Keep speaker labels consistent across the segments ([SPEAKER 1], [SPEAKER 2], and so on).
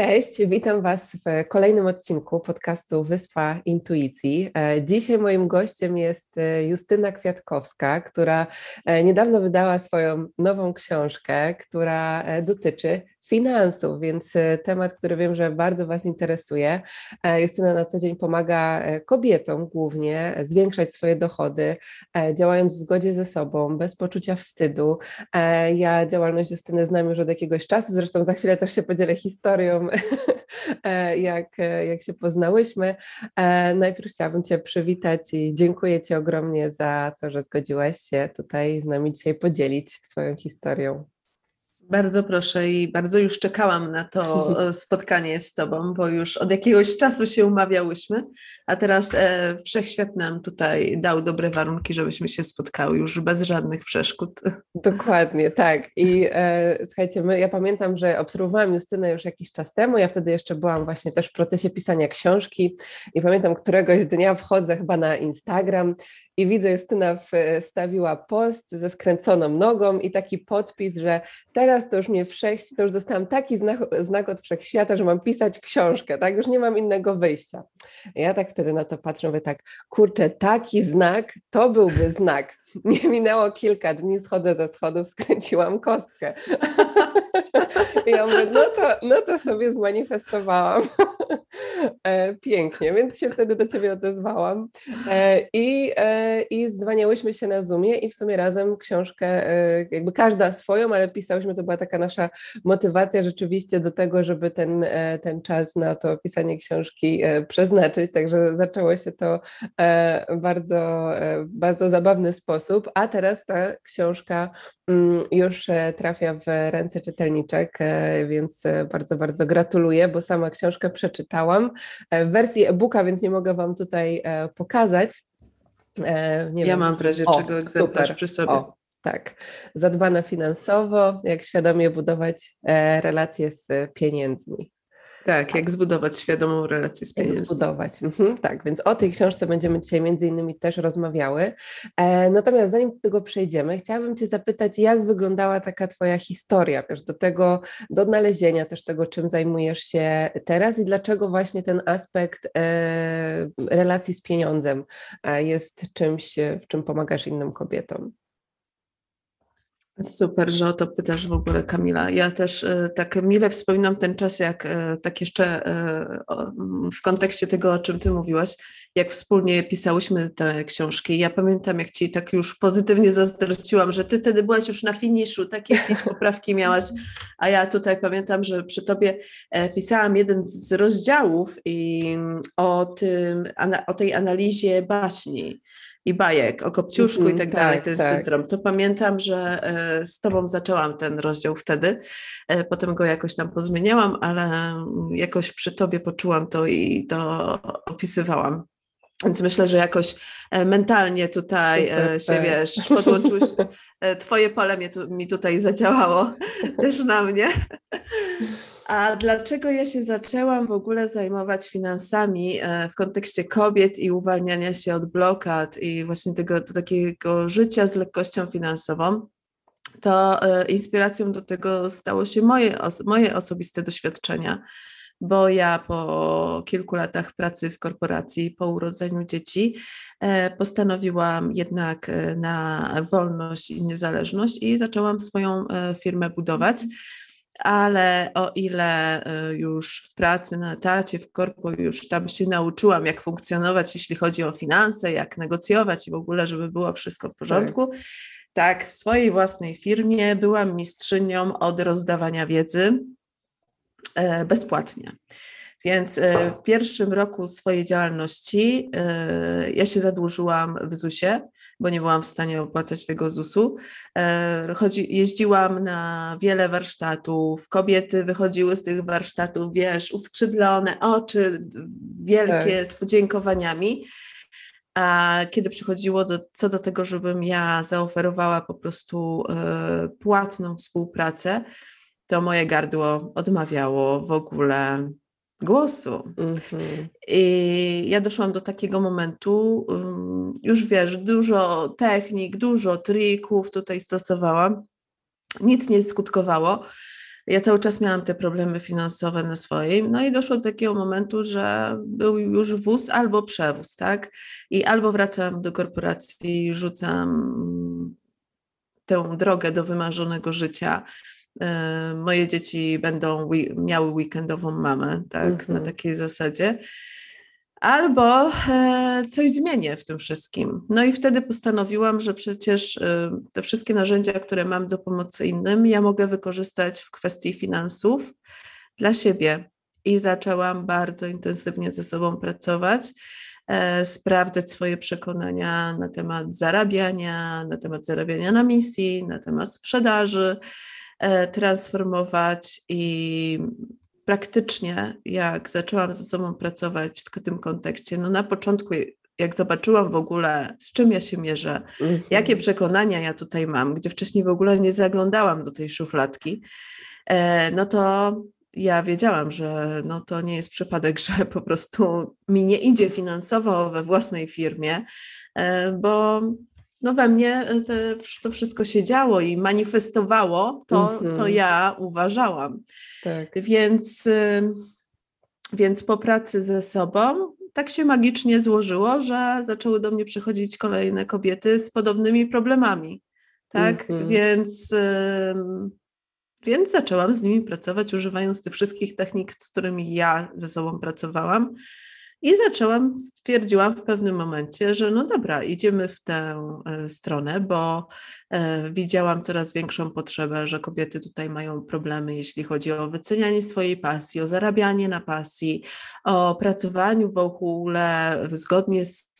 [SPEAKER 1] Cześć, witam Was w kolejnym odcinku podcastu Wyspa Intuicji. E, dzisiaj moim gościem jest e, Justyna Kwiatkowska, która e, niedawno wydała swoją nową książkę, która dotyczy finansów, więc e, temat, który wiem, że bardzo Was interesuje. E, Justyna na co dzień pomaga e, kobietom głównie zwiększać swoje dochody, działając w zgodzie ze sobą, bez poczucia wstydu. Ja działalność Justyny znam już od jakiegoś czasu, zresztą za chwilę też się podzielę historią, jak, jak się poznałyśmy. Najpierw chciałabym Cię przywitać i dziękuję Ci ogromnie za to, że zgodziłaś się tutaj z nami dzisiaj podzielić swoją historią.
[SPEAKER 2] Bardzo proszę i bardzo już czekałam na to e, spotkanie z Tobą, bo już od jakiegoś czasu się umawiałyśmy, a teraz e, wszechświat nam tutaj dał dobre warunki, żebyśmy się spotkały już bez żadnych przeszkód.
[SPEAKER 1] Dokładnie, tak. I e, słuchajcie, my, ja pamiętam, że obserwowałam Justynę już jakiś czas temu, ja wtedy jeszcze byłam właśnie też w procesie pisania książki i pamiętam któregoś dnia wchodzę chyba na Instagram i widzę, Justyna wstawiła post ze skręconą nogą i taki podpis, że teraz to już mnie wszech, to już dostałam taki znak, znak od wszechświata, że mam pisać książkę, tak? Już nie mam innego wyjścia. Ja tak wtedy na to patrzę, mówię tak, kurczę, taki znak, to byłby znak. Nie minęło kilka dni, schodzę ze schodów, skręciłam kostkę. I ja mówię, no to, no to sobie zmanifestowałam. E, pięknie, więc się wtedy do Ciebie odezwałam. E, I, e, i zdwaniałyśmy się na Zoomie i w sumie razem książkę, jakby każda swoją, ale pisałyśmy, to była taka nasza motywacja rzeczywiście do tego, żeby ten, ten czas na to pisanie książki przeznaczyć. Także zaczęło się to bardzo, bardzo zabawny sposób, a teraz ta książka mm, już trafia w ręce czytelniczek, więc bardzo, bardzo gratuluję, bo sama książkę przeczytałam w wersji e-booka, więc nie mogę Wam tutaj pokazać.
[SPEAKER 2] Nie ja wiem. mam w razie o, czego egzemplarz super. przy sobie. O,
[SPEAKER 1] tak, zadbane finansowo, jak świadomie budować relacje z pieniędzmi.
[SPEAKER 2] Tak, jak zbudować świadomą relację z pieniędzmi.
[SPEAKER 1] Jak zbudować, mhm, tak, więc o tej książce będziemy dzisiaj między innymi też rozmawiały. E, natomiast zanim do tego przejdziemy, chciałabym Cię zapytać, jak wyglądała taka Twoja historia, wiesz, do tego, do odnalezienia też tego, czym zajmujesz się teraz i dlaczego właśnie ten aspekt e, relacji z pieniądzem e, jest czymś, w czym pomagasz innym kobietom.
[SPEAKER 2] Super, że o to pytasz w ogóle, Kamila. Ja też e, tak mile wspominam ten czas, jak e, tak jeszcze e, w kontekście tego, o czym Ty mówiłaś, jak wspólnie pisałyśmy te książki. Ja pamiętam, jak Ci tak już pozytywnie zazdrościłam, że Ty wtedy byłaś już na finiszu, takie jakieś poprawki miałaś, a ja tutaj pamiętam, że przy Tobie pisałam jeden z rozdziałów i o, tym, o tej analizie baśni i bajek o Kopciuszku mm, i tak, tak dalej, ten tak. syndrom. To pamiętam, że e, z Tobą zaczęłam ten rozdział wtedy, e, potem go jakoś tam pozmieniałam, ale jakoś przy Tobie poczułam to i to opisywałam. Więc myślę, że jakoś e, mentalnie tutaj Super, się, tak. wiesz, podłączyłeś, twoje pole mnie tu, mi tutaj zadziałało też na mnie. A dlaczego ja się zaczęłam w ogóle zajmować finansami e, w kontekście kobiet i uwalniania się od blokad i właśnie tego takiego życia z lekkością finansową? To e, inspiracją do tego stało się moje, moje osobiste doświadczenia, bo ja po kilku latach pracy w korporacji, po urodzeniu dzieci, e, postanowiłam jednak na wolność i niezależność i zaczęłam swoją firmę budować ale o ile y, już w pracy na etacie, w korpo już tam się nauczyłam, jak funkcjonować, jeśli chodzi o finanse, jak negocjować i w ogóle, żeby było wszystko w porządku, tak, tak w swojej własnej firmie byłam mistrzynią od rozdawania wiedzy e, bezpłatnie. Więc e, w pierwszym roku swojej działalności e, ja się zadłużyłam w ZUS-ie, bo nie byłam w stanie opłacać tego ZUS-u. E, chodzi, jeździłam na wiele warsztatów, kobiety wychodziły z tych warsztatów, wiesz, uskrzydlone oczy, wielkie, tak. z podziękowaniami. A kiedy przychodziło do, co do tego, żebym ja zaoferowała po prostu płatną współpracę, to moje gardło odmawiało w ogóle głosu. Mm-hmm. I ja doszłam do takiego momentu, już wiesz, dużo technik, dużo trików tutaj stosowałam, nic nie skutkowało. Ja cały czas miałam te problemy finansowe na swoim, no i doszło do takiego momentu, że był już wóz albo przewóz, tak? I albo wracam do korporacji rzucam tę drogę do wymarzonego życia, moje dzieci będą miały weekendową mamę, tak, mm -hmm. na mhm. takiej zasadzie. Albo e, coś zmienię w tym wszystkim. No i wtedy postanowiłam, że przecież e, te wszystkie narzędzia, które mam do pomocy innym, ja mogę wykorzystać w kwestii finansów dla siebie. I zaczęłam bardzo intensywnie ze sobą pracować, sprawdzać swoje przekonania na temat zarabiania, na temat zarabiania na misji, na temat sprzedaży E, transformować i praktycznie jak zaczęłam ze sobą pracować w tym kontekście, no na początku jak zobaczyłam w ogóle, z czym ja się mierzę, mm-hmm. jakie przekonania ja tutaj mam, gdzie wcześniej w ogóle nie zaglądałam do tej szufladki, e, no to ja wiedziałam, że no to nie jest przypadek, że po prostu mi nie idzie finansowo we własnej firmie, e, bo no we mnie e, te, to wszystko się działo i manifestowało to, mm -hmm. co ja uważałam. Tak. Więc, y, więc po pracy ze sobą tak się magicznie złożyło, że zaczęły do mnie przychodzić kolejne kobiety z podobnymi problemami. Tak, mm -hmm. więc, więc zaczęłam z nimi pracować, używając tych wszystkich technik, z którymi ja ze sobą pracowałam. I zaczęłam, stwierdziłam w pewnym momencie, że no dobra, idziemy w tę e, stronę, bo e, widziałam coraz większą potrzebę, że kobiety tutaj mają problemy, jeśli chodzi o wycenianie swojej pasji, o zarabianie na pasji, o pracowaniu w ogóle zgodnie z,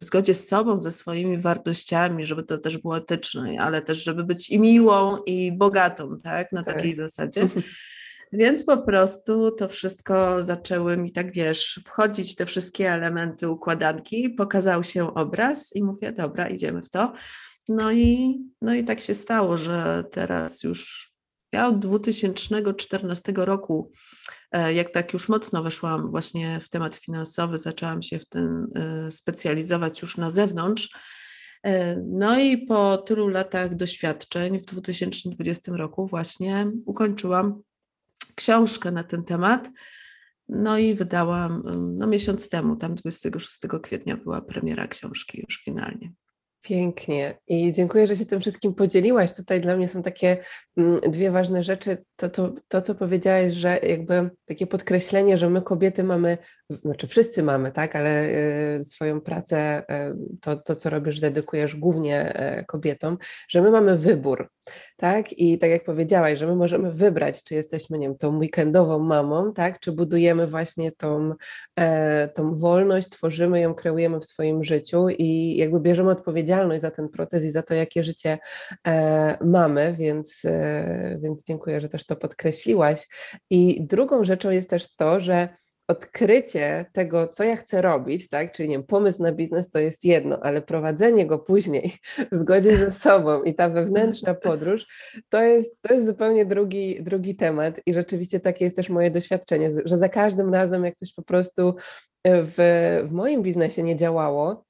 [SPEAKER 2] w zgodzie z sobą, ze swoimi wartościami, żeby to też było etyczne, ale też, żeby być i miłą, i bogatą, tak, na tak. takiej zasadzie. Więc po prostu to wszystko zaczęły mi tak, wiesz, wchodzić te wszystkie elementy układanki, pokazał się obraz i mówię, dobra, idziemy w to. No i, no i tak się stało, że teraz już ja od 2014 roku, e, jak tak już mocno weszłam właśnie w temat finansowy, zaczęłam się w tym e, specjalizować już na zewnątrz. E, no i po tylu latach doświadczeń w 2020 roku właśnie ukończyłam książkę na ten temat. No i wydałam no, miesiąc temu, tam 26 kwietnia była premiera książki już finalnie.
[SPEAKER 1] Pięknie i dziękuję, że się tym wszystkim podzieliłaś. Tutaj dla mnie są takie mm, dwie ważne rzeczy. To, to, to, co powiedziałaś, że jakby takie podkreślenie, że my kobiety mamy, znaczy wszyscy mamy, tak, ale y, swoją pracę, y, to, to co robisz, dedykujesz głównie y, kobietom, że my mamy wybór, tak? I tak jak powiedziałaś, że my możemy wybrać, czy jesteśmy, nie wiem, tą weekendową mamą, tak? Czy budujemy właśnie tą, e, tą wolność, tworzymy ją, kreujemy w swoim życiu i jakby bierzemy odpowiedzialność za ten proces i za to, jakie życie e, mamy, więc, e, więc dziękuję, że też to podkreśliłaś. I drugą rzeczą jest też to, że odkrycie tego, co ja chcę robić, tak, czyli nie wiem, pomysł na biznes to jest jedno, ale prowadzenie go później w zgodzie ze sobą i ta wewnętrzna podróż, to jest, to jest zupełnie drugi, drugi temat i rzeczywiście takie jest też moje doświadczenie, że za każdym razem, jak coś po prostu w, w moim biznesie nie działało,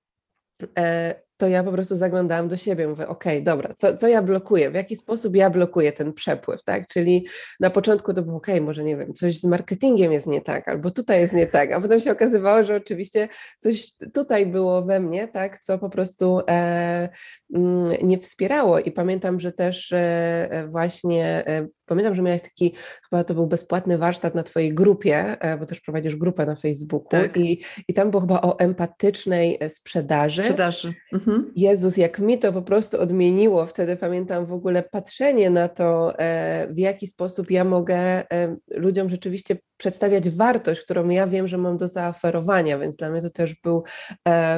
[SPEAKER 1] e, to ja po prostu zaglądałam do siebie, mówię, okej, okay, dobra, co, co ja blokuję, w jaki sposób ja blokuję ten przepływ, tak, czyli na początku to było, okej, okay, może nie wiem, coś z marketingiem jest nie tak, albo tutaj jest nie tak, a potem się okazywało, że oczywiście coś tutaj było we mnie, tak, co po prostu e, mm, nie wspierało. I pamiętam, że też e, właśnie e, Pamiętam, że miałeś taki, chyba to był bezpłatny warsztat na Twojej grupie, e, bo też prowadzisz grupę na Facebooku tak. i, i tam było chyba o empatycznej e, sprzedaży.
[SPEAKER 2] Sprzedaży. Mhm.
[SPEAKER 1] Jezus, jak mi to po prostu odmieniło wtedy, pamiętam w ogóle patrzenie na to, e, w jaki sposób ja mogę ludziom rzeczywiście przedstawiać wartość, którą ja wiem, że mam do zaoferowania, więc dla mnie to też był,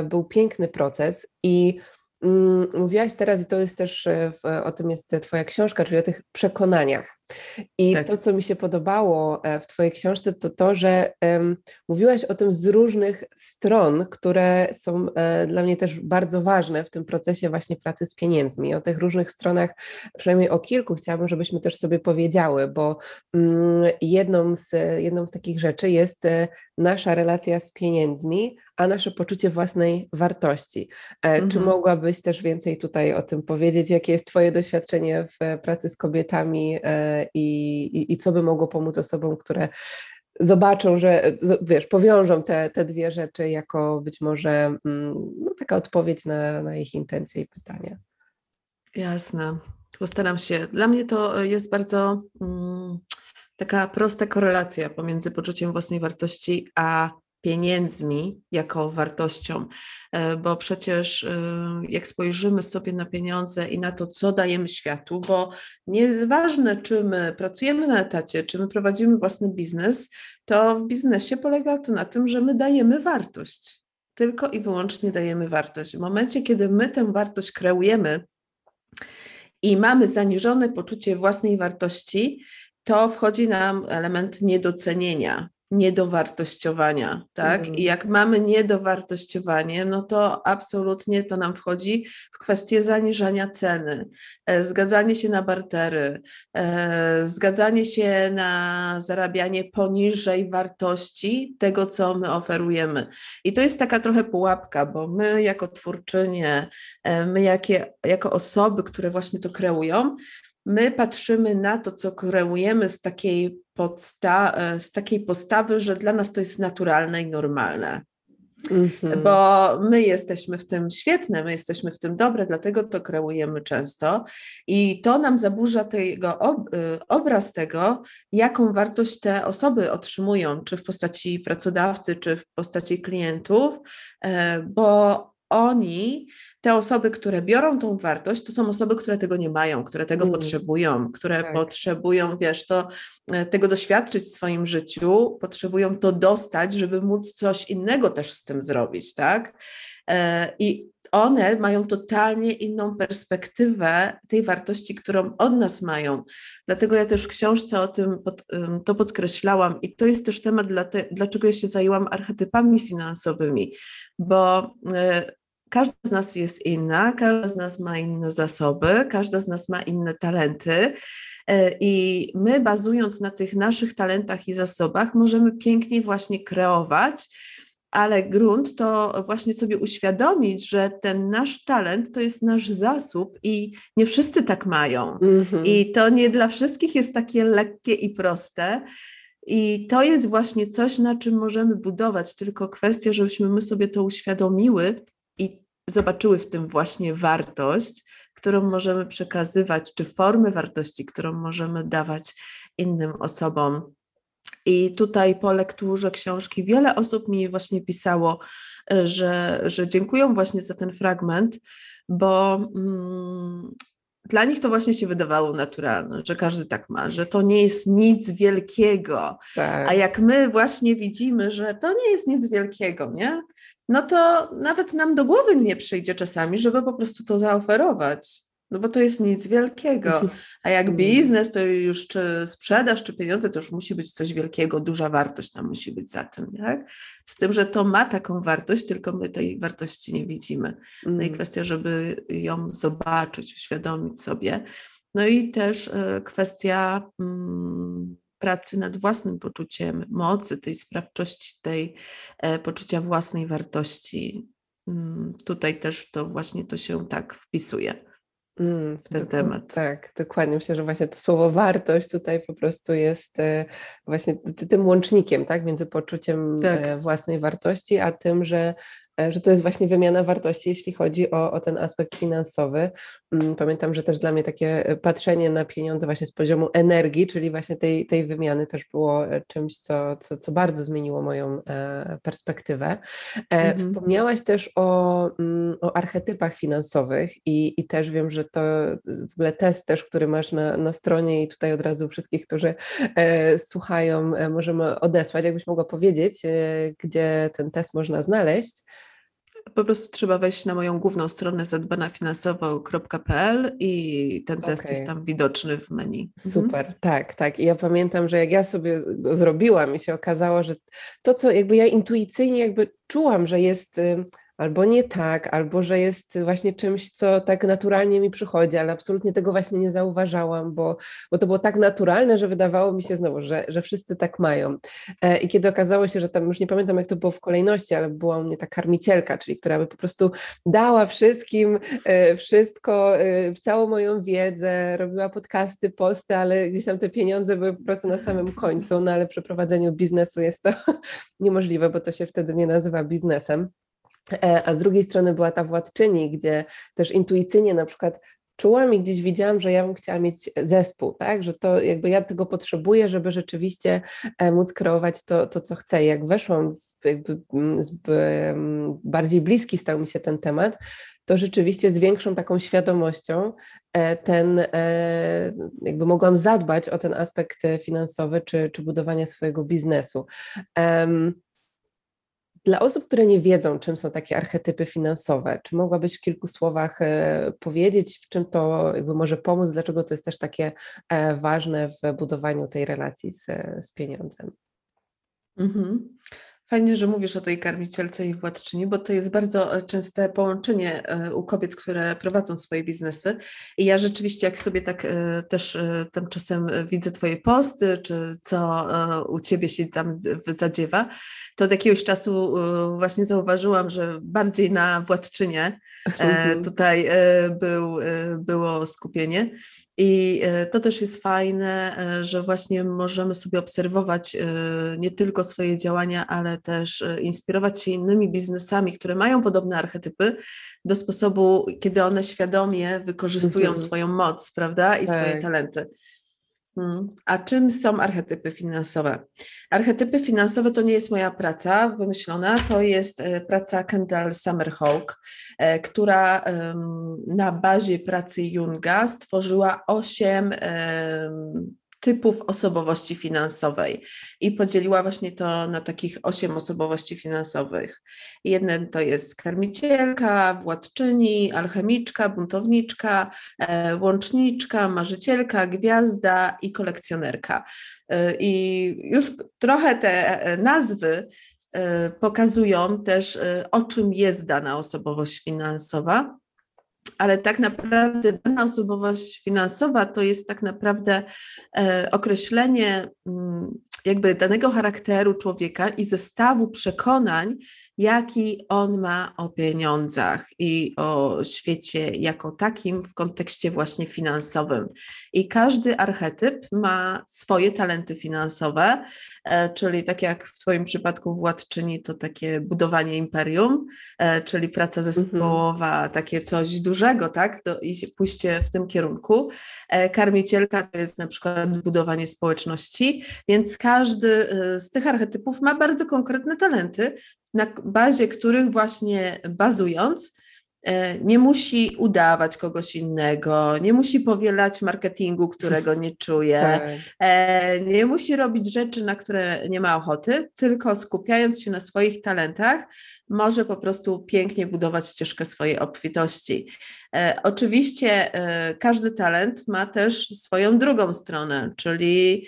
[SPEAKER 1] był piękny proces i mm, Mówiłaś teraz, i to jest też, o tym jest Twoja książka, czyli o tych przekonaniach. I tak. to, co mi się podobało e, w Twojej książce, to to, że um, mówiłaś o tym z różnych stron, które są e, dla mnie też bardzo ważne w tym procesie właśnie pracy z pieniędzmi. O tych różnych stronach, przynajmniej o kilku, chciałabym, żebyśmy też sobie powiedziały, bo um, jedną, z, jedną z takich rzeczy jest e, nasza relacja z pieniędzmi, a nasze poczucie własnej wartości. Mhm. Czy mogłabyś też więcej tutaj o tym powiedzieć? Jakie jest Twoje doświadczenie w pracy z kobietami? E, i, i, i co by mogło pomóc osobom, które zobaczą, że wiesz, powiążą te, te dwie rzeczy jako być może mm, no, taka odpowiedź na, na ich intencje i pytania.
[SPEAKER 2] Jasne. Postaram się. Dla mnie to jest bardzo mm, taka prosta korelacja pomiędzy poczuciem własnej wartości a pieniędzmi jako wartością, e, bo przecież e, jak spojrzymy sobie na pieniądze i na to, co dajemy światu, bo nieważne, czy my pracujemy na etacie, czy my prowadzimy własny biznes, to w biznesie polega to na tym, że my dajemy wartość. Tylko i wyłącznie dajemy wartość. W momencie, kiedy my tę wartość kreujemy i mamy zaniżone poczucie własnej wartości, to wchodzi nam element niedocenienia, niedowartościowania, tak? I jak mamy niedowartościowanie, no to absolutnie to nam wchodzi w kwestię zaniżania ceny, e, zgadzanie się na bartery, e, zgadzanie się na zarabianie poniżej wartości tego, co my oferujemy. I to jest taka trochę pułapka, bo my jako twórczynie, e, my jakie, jako osoby, które właśnie to kreują, my patrzymy na to, co kreujemy z takiej, podsta- e, z takiej postawy, że dla nas to jest naturalne i normalne. Mm-hmm. Bo my jesteśmy w tym świetne, my jesteśmy w tym dobre, dlatego to kreujemy często i to nam zaburza tego ob- y, obraz tego, jaką wartość te osoby otrzymują, czy w postaci pracodawcy, czy w postaci klientów, e, bo oni, te osoby, które biorą tą wartość, to są osoby, które tego nie mają, które tego mm. potrzebują, które tak. potrzebują, wiesz, to, e, tego doświadczyć w swoim życiu, potrzebują to dostać, żeby móc coś innego też z tym zrobić, tak? E, I one mają totalnie inną perspektywę tej wartości, którą od nas mają. Dlatego ja też w książce o tym pod, to podkreślałam i to jest też temat, dla te, dlaczego ja się zajęłam archetypami finansowymi, bo e, każda z nas jest inna, każda z nas ma inne zasoby, każda z nas ma inne talenty. E, I my, bazując na tych naszych talentach i zasobach, możemy pięknie właśnie kreować, ale grunt to właśnie sobie uświadomić, że ten nasz talent to jest nasz zasób i nie wszyscy tak mają. Mm -hmm. I to nie dla wszystkich jest takie lekkie i proste. I to jest właśnie coś, na czym możemy budować, tylko kwestia, żebyśmy my sobie to uświadomiły i zobaczyły w tym właśnie wartość, którą możemy przekazywać, czy formy wartości, którą możemy dawać innym osobom. I tutaj po lekturze książki wiele osób mi właśnie pisało, e, że, że dziękują właśnie za ten fragment, bo mm, dla nich to właśnie się wydawało naturalne, że każdy tak ma, że to nie jest nic wielkiego. Tak. A jak my właśnie widzimy, że to nie jest nic wielkiego, nie? no to nawet nam do głowy nie przyjdzie czasami, żeby po prostu to zaoferować. No bo to jest nic wielkiego. A jak mm. biznes, to już czy sprzedaż, czy pieniądze, to już musi być coś wielkiego, duża wartość tam musi być za tym, tak? Z tym, że to ma taką wartość, tylko my tej wartości nie widzimy. No i mm. kwestia, żeby ją zobaczyć, uświadomić sobie. No i też y, kwestia mm, pracy nad własnym poczuciem mocy, tej sprawczości, tej e, poczucia własnej wartości. Mm, tutaj też to właśnie to się tak wpisuje. Mm, w ten temat.
[SPEAKER 1] Tak, dokładnie. Myślę, że właśnie to słowo wartość tutaj po prostu jest e, właśnie tym łącznikiem, tak, między poczuciem e, tak. własnej wartości, a tym, że e, że to jest właśnie wymiana wartości, jeśli chodzi o, o ten aspekt finansowy. Mm, pamiętam, że też dla mnie takie patrzenie na pieniądze właśnie z poziomu energii, czyli właśnie tej, tej wymiany też było czymś, co, co, co bardzo zmieniło moją perspektywę. Mhm. Wspomniałaś też o, mm, o archetypach finansowych i, i też wiem, że to w ogóle test też, który masz na, na stronie i tutaj od razu wszystkich, którzy e, słuchają, e, możemy odesłać, jakbyś mogła powiedzieć, e, gdzie ten test można znaleźć.
[SPEAKER 2] Po prostu trzeba wejść na moją główną stronę zadbanafinansowo.pl i ten test okay. jest tam widoczny w menu.
[SPEAKER 1] Mhm. Super, mhm. tak, tak. I ja pamiętam, że jak ja sobie go zrobiłam i się okazało, że to, co jakby ja intuicyjnie jakby czułam, że jest albo nie tak, albo że jest właśnie czymś, co tak naturalnie mi przychodzi, ale absolutnie tego właśnie nie zauważałam, bo, bo to było tak naturalne, że wydawało mi się znowu, że, że wszyscy tak mają. E, I kiedy okazało się, że tam już nie pamiętam, jak to było w kolejności, ale była u mnie ta karmicielka, czyli która by po prostu dała wszystkim e, wszystko, e, całą moją wiedzę, robiła podcasty, posty, ale gdzieś tam te pieniądze były po prostu na samym końcu, no ale przy prowadzeniu biznesu jest to niemożliwe, bo to się wtedy nie nazywa biznesem. E, a z drugiej strony była ta władczyni, gdzie też intuicyjnie na przykład czułam i gdzieś widziałam, że ja bym chciała mieć zespół, tak? Że to jakby ja tego potrzebuję, żeby rzeczywiście e, móc kreować to, to co chcę. Jak weszłam w jakby mm, mm, bardziej bliski stał mi się ten temat, to rzeczywiście z większą taką świadomością e, ten, jakby mogłam zadbać o ten aspekt finansowy czy, czy budowania swojego biznesu. Dla osób, które nie wiedzą, czym są takie archetypy finansowe, czy mogłabyś w kilku słowach e, powiedzieć, w czym to jakby może pomóc, dlaczego to jest też takie e, ważne w budowaniu tej relacji z, z pieniądzem?
[SPEAKER 2] Mhm. Fajnie, że mówisz o tej karmicielce i władczyni, bo to jest bardzo e, częste połączenie e, u kobiet, które prowadzą swoje biznesy. I ja rzeczywiście, jak sobie tak e, też tam czasem widzę Twoje posty, czy co u Ciebie się tam zadziewa, to od jakiegoś czasu właśnie zauważyłam, że bardziej na władczynię mhm. tutaj był, było skupienie. I e, to też jest fajne, e, że właśnie możemy sobie obserwować e, nie tylko swoje działania, ale też inspirować się innymi biznesami, które mają podobne archetypy, do sposobu, kiedy one świadomie wykorzystują mhm. swoją moc, prawda, i tak. swoje talenty. Hmm. A czym są archetypy finansowe? Archetypy finansowe to nie jest moja praca wymyślona, to jest e, praca Kendall Summerhawk, e, która na bazie pracy Junga stworzyła osiem typów osobowości finansowej i podzieliła właśnie to na takich osiem osobowości finansowych. Jeden to jest karmicielka, władczyni, alchemiczka, buntowniczka, e, łączniczka, marzycielka, gwiazda i kolekcjonerka. E, I już trochę te e, nazwy pokazują też, o czym jest dana osobowość finansowa ale tak naprawdę dana osobowość finansowa to jest tak naprawdę e, określenie mm, jakby danego charakteru człowieka i zestawu przekonań, jaki on ma o pieniądzach i o świecie jako takim w kontekście właśnie finansowym. I każdy archetyp ma swoje talenty finansowe, e, czyli tak jak w Twoim przypadku władczyni to takie budowanie imperium, e, czyli praca mhm. zespołowa, takie coś dużego, tak, Do, i pójście w tym kierunku. E, karmicielka to jest na przykład budowanie społeczności, więc każdy z tych archetypów ma bardzo konkretne talenty, na bazie których właśnie bazując, nie musi udawać kogoś innego, nie musi powielać marketingu, którego nie czuje, tak. E, nie musi robić rzeczy, na które nie ma ochoty, tylko skupiając się na swoich talentach, może po prostu pięknie budować ścieżkę swojej obfitości. E, oczywiście każdy talent ma też swoją drugą stronę, czyli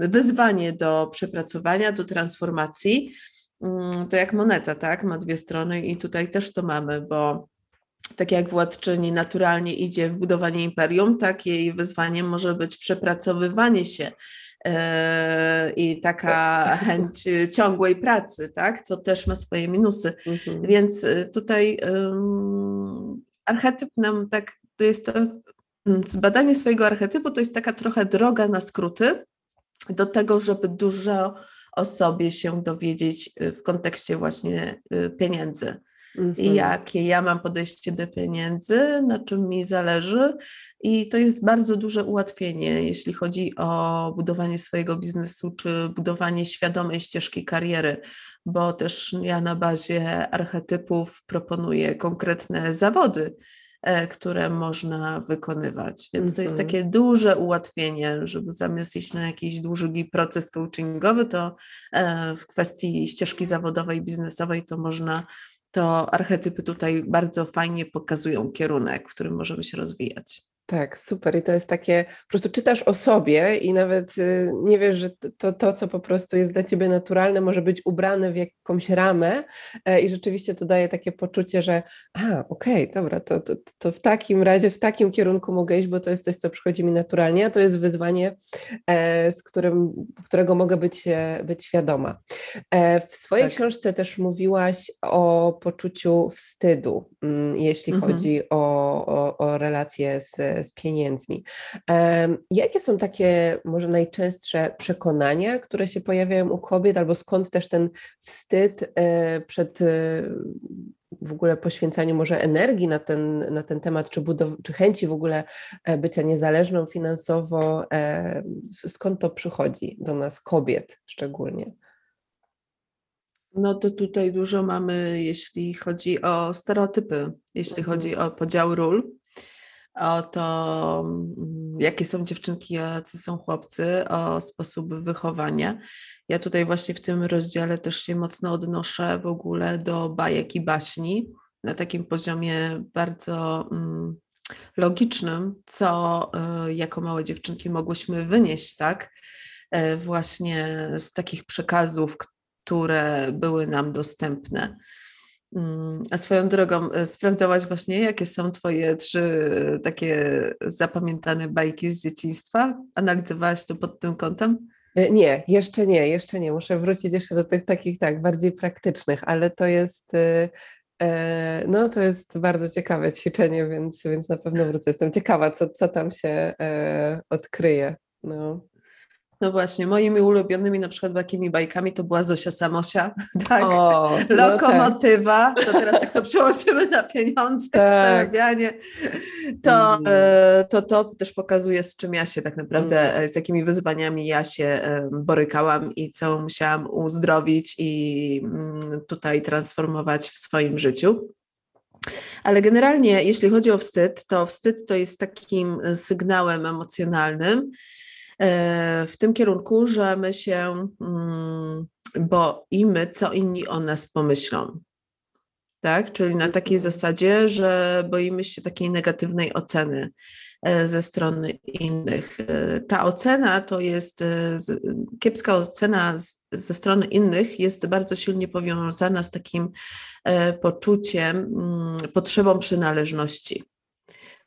[SPEAKER 2] wyzwanie do przepracowania, do transformacji. Mm, to jak moneta, tak? Ma dwie strony i tutaj też to mamy, bo tak jak władczyni naturalnie idzie w budowanie imperium, tak jej wyzwaniem może być przepracowywanie się e, i taka chęć ciągłej pracy, tak? Co też ma swoje minusy. Mhm. Więc e, tutaj um, archetyp nam tak, to jest to, mm, zbadanie swojego archetypu to jest taka trochę droga na skróty do tego, żeby dużo o sobie się dowiedzieć w kontekście właśnie pieniędzy. Mhm. Jakie ja mam podejście do pieniędzy, na czym mi zależy, i to jest bardzo duże ułatwienie, jeśli chodzi o budowanie swojego biznesu czy budowanie świadomej ścieżki kariery, bo też ja na bazie archetypów proponuję konkretne zawody, które można wykonywać. Więc to jest mhm. takie duże ułatwienie, żeby zamiast iść na jakiś długi proces coachingowy, to e, w kwestii ścieżki zawodowej, biznesowej, to można to archetypy tutaj bardzo fajnie pokazują kierunek, w którym możemy się rozwijać.
[SPEAKER 1] Tak, super. I to jest takie, po prostu czytasz o sobie i nawet y, nie wiesz, że to, to, co po prostu jest dla ciebie naturalne, może być ubrane w jakąś ramę e, i rzeczywiście to daje takie poczucie, że a, okej, okay, dobra, to, to, to w takim razie, w takim kierunku mogę iść, bo to jest coś, co przychodzi mi naturalnie, a to jest wyzwanie, e, z którym, którego mogę być, e, być świadoma. W swojej tak. książce też mówiłaś o poczuciu wstydu, mm, jeśli mhm. chodzi o, o, o relacje z z pieniędzmi. Jakie są takie może najczęstsze przekonania, które się pojawiają u kobiet, albo skąd też ten wstyd e, przed e, w ogóle poświęcaniu może energii na ten, na ten temat, czy, budow- czy chęci w ogóle e, bycia niezależną finansowo, skąd to przychodzi do nas, kobiet szczególnie?
[SPEAKER 2] No to tutaj dużo mamy, jeśli chodzi o stereotypy, jeśli mhm. chodzi o podział ról o to, mm, jakie są dziewczynki, jacy są chłopcy, o sposób wychowania. Ja tutaj właśnie w tym rozdziale też się mocno odnoszę w ogóle do bajek i baśni na takim poziomie bardzo mm, logicznym, co y, jako małe dziewczynki mogłyśmy wynieść, tak? Y, właśnie z takich przekazów, które były nam dostępne. Mm, a swoją drogą, e, sprawdzałaś właśnie, jakie są Twoje trzy takie zapamiętane bajki z dzieciństwa? Analizowałaś to pod tym kątem?
[SPEAKER 1] E, nie, jeszcze nie, jeszcze nie. Muszę wrócić jeszcze do tych takich, tak, bardziej praktycznych, ale to jest, e, no to jest bardzo ciekawe ćwiczenie, więc, więc na pewno wrócę. Jestem ciekawa, co, co tam się odkryje. No.
[SPEAKER 2] No właśnie, moimi ulubionymi na przykład takimi bajkami to była Zosia Samosia, tak? O, Lokomotywa, no tak. to teraz jak to przełożymy na pieniądze, tak. zarabianie, to, mm. E, to to też pokazuje z czym ja się tak naprawdę, mm. z jakimi wyzwaniami ja się borykałam i co musiałam uzdrowić i mm, tutaj transformować w swoim życiu. Ale generalnie, jeśli chodzi o wstyd, to wstyd to jest takim sygnałem emocjonalnym, E, w tym kierunku, że my się mm, boimy, co inni o nas pomyślą. Tak? Czyli na takiej mhm. zasadzie, że boimy się takiej negatywnej oceny e, ze strony innych. E, ta ocena to jest kiepska ocena ze strony innych, jest bardzo silnie powiązana z takim poczuciem, mm, potrzebą przynależności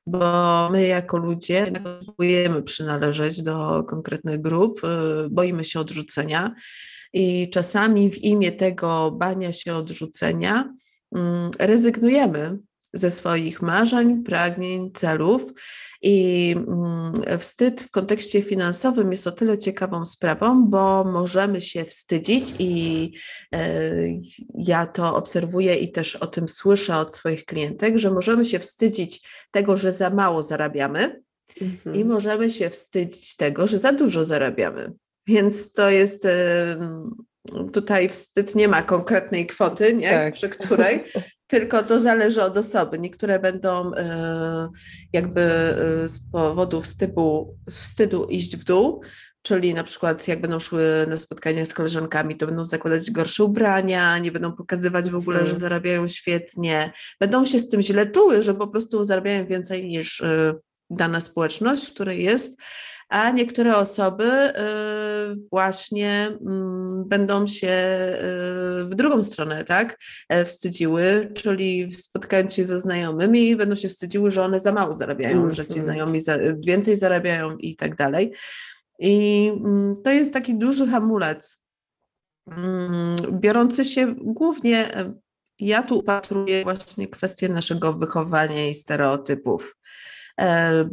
[SPEAKER 2] bo my jako ludzie potrzebujemy przynależeć do konkretnych grup, y, boimy się odrzucenia i czasami w imię tego bania się odrzucenia mm, rezygnujemy ze swoich marzeń, pragnień, celów. I mm, wstyd w kontekście finansowym jest o tyle ciekawą sprawą, bo możemy się wstydzić, i e, ja to obserwuję i też o tym słyszę od swoich klientek, że możemy się wstydzić tego, że za mało zarabiamy. Mhm. I możemy się wstydzić tego, że za dużo zarabiamy. Więc to jest tutaj wstyd nie ma konkretnej kwoty, nie? Tak. przy której, tylko to zależy od osoby. Niektóre będą e, jakby e, z powodu wstydu, wstydu iść w dół, czyli na przykład jak będą szły na spotkania z koleżankami, to będą zakładać gorsze ubrania, nie będą pokazywać w ogóle, że mhm. zarabiają świetnie, będą się z tym źle czuły, że po prostu zarabiają więcej niż e, dana społeczność, w której jest, a niektóre osoby y, właśnie mm, będą się y, w drugą stronę, tak, e, wstydziły, czyli spotkając się ze znajomymi, będą się wstydziły, że one za mało zarabiają, mm, że ci mhm. znajomi więcej zarabiają i tak dalej. I mm, to jest taki duży hamulec, mm, biorący się głównie, e, ja tu upatruję właśnie kwestię naszego wychowania i stereotypów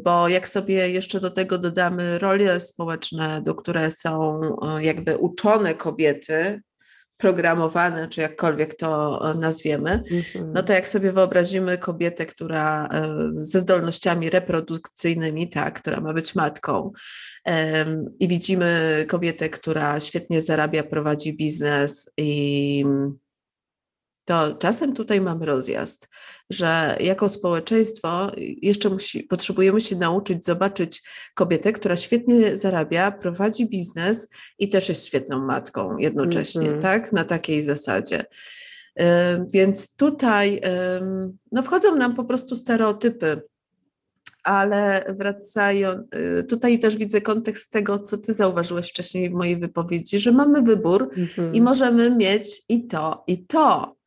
[SPEAKER 2] bo jak sobie jeszcze do tego dodamy role społeczne, do które są e, jakby uczone kobiety, programowane, czy jakkolwiek to nazwiemy, mhm. no to jak sobie wyobrazimy kobietę, która ze zdolnościami reprodukcyjnymi, tak, która ma być matką, i widzimy kobietę, która świetnie zarabia, prowadzi biznes i to czasem tutaj mamy rozjazd, że jako społeczeństwo jeszcze musi, potrzebujemy się nauczyć zobaczyć kobietę, która świetnie zarabia, prowadzi biznes i też jest świetną matką jednocześnie, mm -hmm. tak? Na takiej zasadzie. Więc tutaj no wchodzą nam po prostu stereotypy, ale wracają, y, tutaj też widzę kontekst tego, co ty zauważyłeś wcześniej w mojej wypowiedzi, że mamy wybór mm -hmm. i mhm. możemy mieć i to, i to.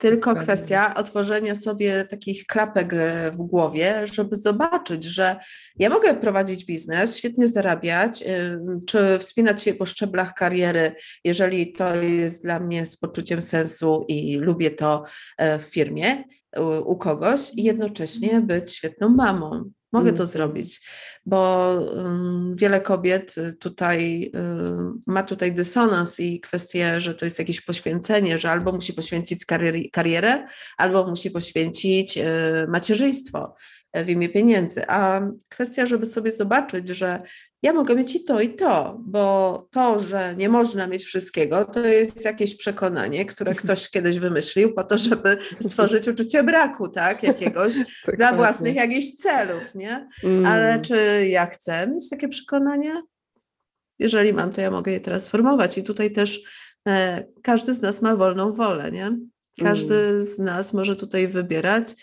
[SPEAKER 2] Tylko kwestia otworzenia sobie takich klapek e, w głowie, żeby zobaczyć, że ja mogę prowadzić biznes, świetnie zarabiać, czy wspinać się po szczeblach kariery, jeżeli to jest dla mnie z poczuciem sensu i lubię to e, w firmie u kogoś, i jednocześnie być świetną mamą. Mogę to mhm. zrobić, bo um, wiele kobiet tutaj um, ma tutaj dysonans i kwestię, że to jest jakieś poświęcenie, że albo musi poświęcić karierę, albo musi poświęcić y, macierzyństwo w imię pieniędzy. A kwestia, żeby sobie zobaczyć, że ja mogę mieć i to, i to, bo to, że nie można mieć wszystkiego, to jest jakieś przekonanie, które ktoś kiedyś wymyślił po to, żeby stworzyć uczucie braku, tak, jakiegoś tak dla własnych jakichś celów, nie? Mm. Ale czy ja chcę mieć takie przekonanie? Jeżeli mam, to ja mogę je transformować i tutaj też e, każdy z nas ma wolną wolę, nie? Każdy mm. z nas może tutaj wybierać